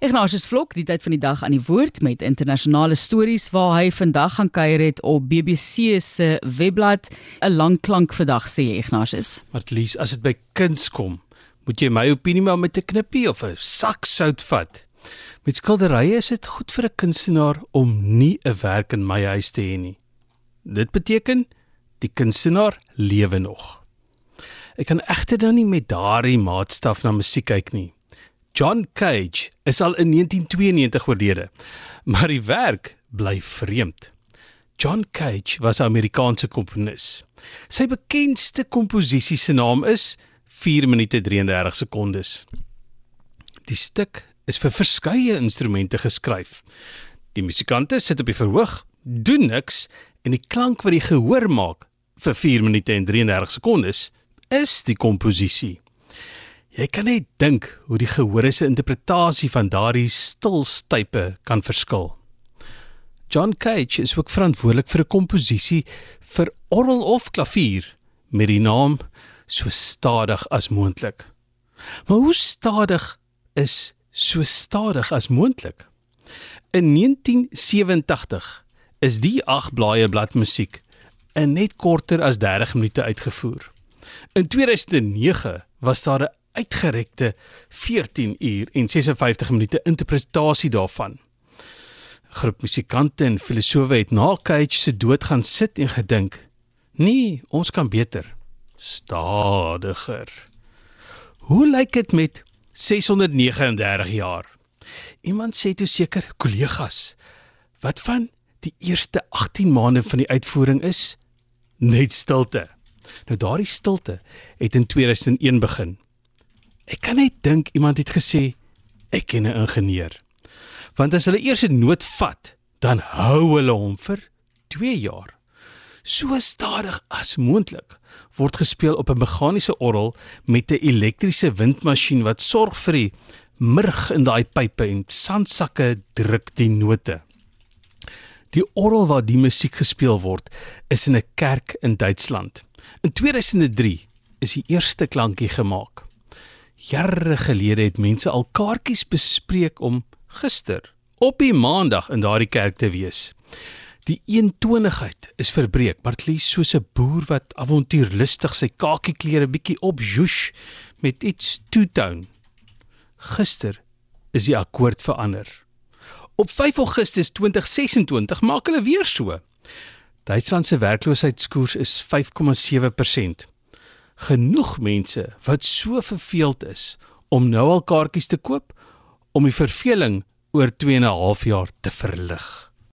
Ignatius Vlok, die tyd van die dag aan die woord met internasionale stories waar hy vandag gaan kuier het op BBC se webblad 'n lang klank vandag sê Ignatius. Martlies, as dit by kuns kom, moet jy my opinie maar met 'n knippie of 'n sak sout vat. Met skilderye is dit goed vir 'n kunstenaar om nie 'n werk in my huis te hê nie. Dit beteken die kunstenaar lewe nog. Ek kan egter dan nie met daardie maatstaf na musiek kyk nie. John Cage is al in 1992 oorlede, maar die werk bly vreemd. John Cage was 'n Amerikaanse komponis. Sy bekendste komposisie se naam is 4 minute 33 sekondes. Die stuk is vir verskeie instrumente geskryf. Die musikante sit op die verhoog, doen niks en die klank wat die gehoor maak vir 4 minute en 33 sekondes is die komposisie. Jy kan net dink hoe die gehore se interpretasie van daardie stil stype kan verskil. John Cage is ook verantwoordelik vir 'n komposisie vir orgel of klavier met die naam So stadig as moontlik. Maar hoe stadig is so stadig as moontlik? In 1987 is die 8 blaaie blad musiek in net korter as 30 minute uitgevoer. In 2009 was daar 'n uitgerekte 14 uur en 56 minute interpretasie daarvan. 'n Groep musikante en filosowe het na Cage se dood gaan sit en gedink: "Nee, ons kan beter, stadiger." Hoe lyk dit met 639 jaar? Iemand sê toe seker, kollegas, wat van die eerste 18 maande van die uitvoering is net stilte. Nou daardie stilte het in 2001 begin. Ek kan net dink iemand het gesê ek ken 'n ingenieur. Want as hulle eers 'n noot vat, dan hou hulle hom vir 2 jaar. So stadig as moontlik word gespeel op 'n meganiese orgel met 'n elektriese windmasjien wat sorg vir die murg in daai pype en sandsakke druk die note. Die orgel waar die musiek gespeel word, is in 'n kerk in Duitsland. In 2003 is die eerste klankie gemaak. Jare gelede het mense al kaartjies bespreek om gister op die maandag in daardie kerk te wees. Die eentonigheid is verbreek, maar dit lees soos 'n boer wat avontuurlustig sy kakieklere bietjie opjoes met iets two-tone. Gister is die akkoord verander. Op 5 Augustus 2026 maak hulle weer so. Duitsland se werkloosheidskoers is 5,7% genoeg mense wat so verveeld is om nou al kaartjies te koop om die verveling oor 2 en 'n half jaar te verlig.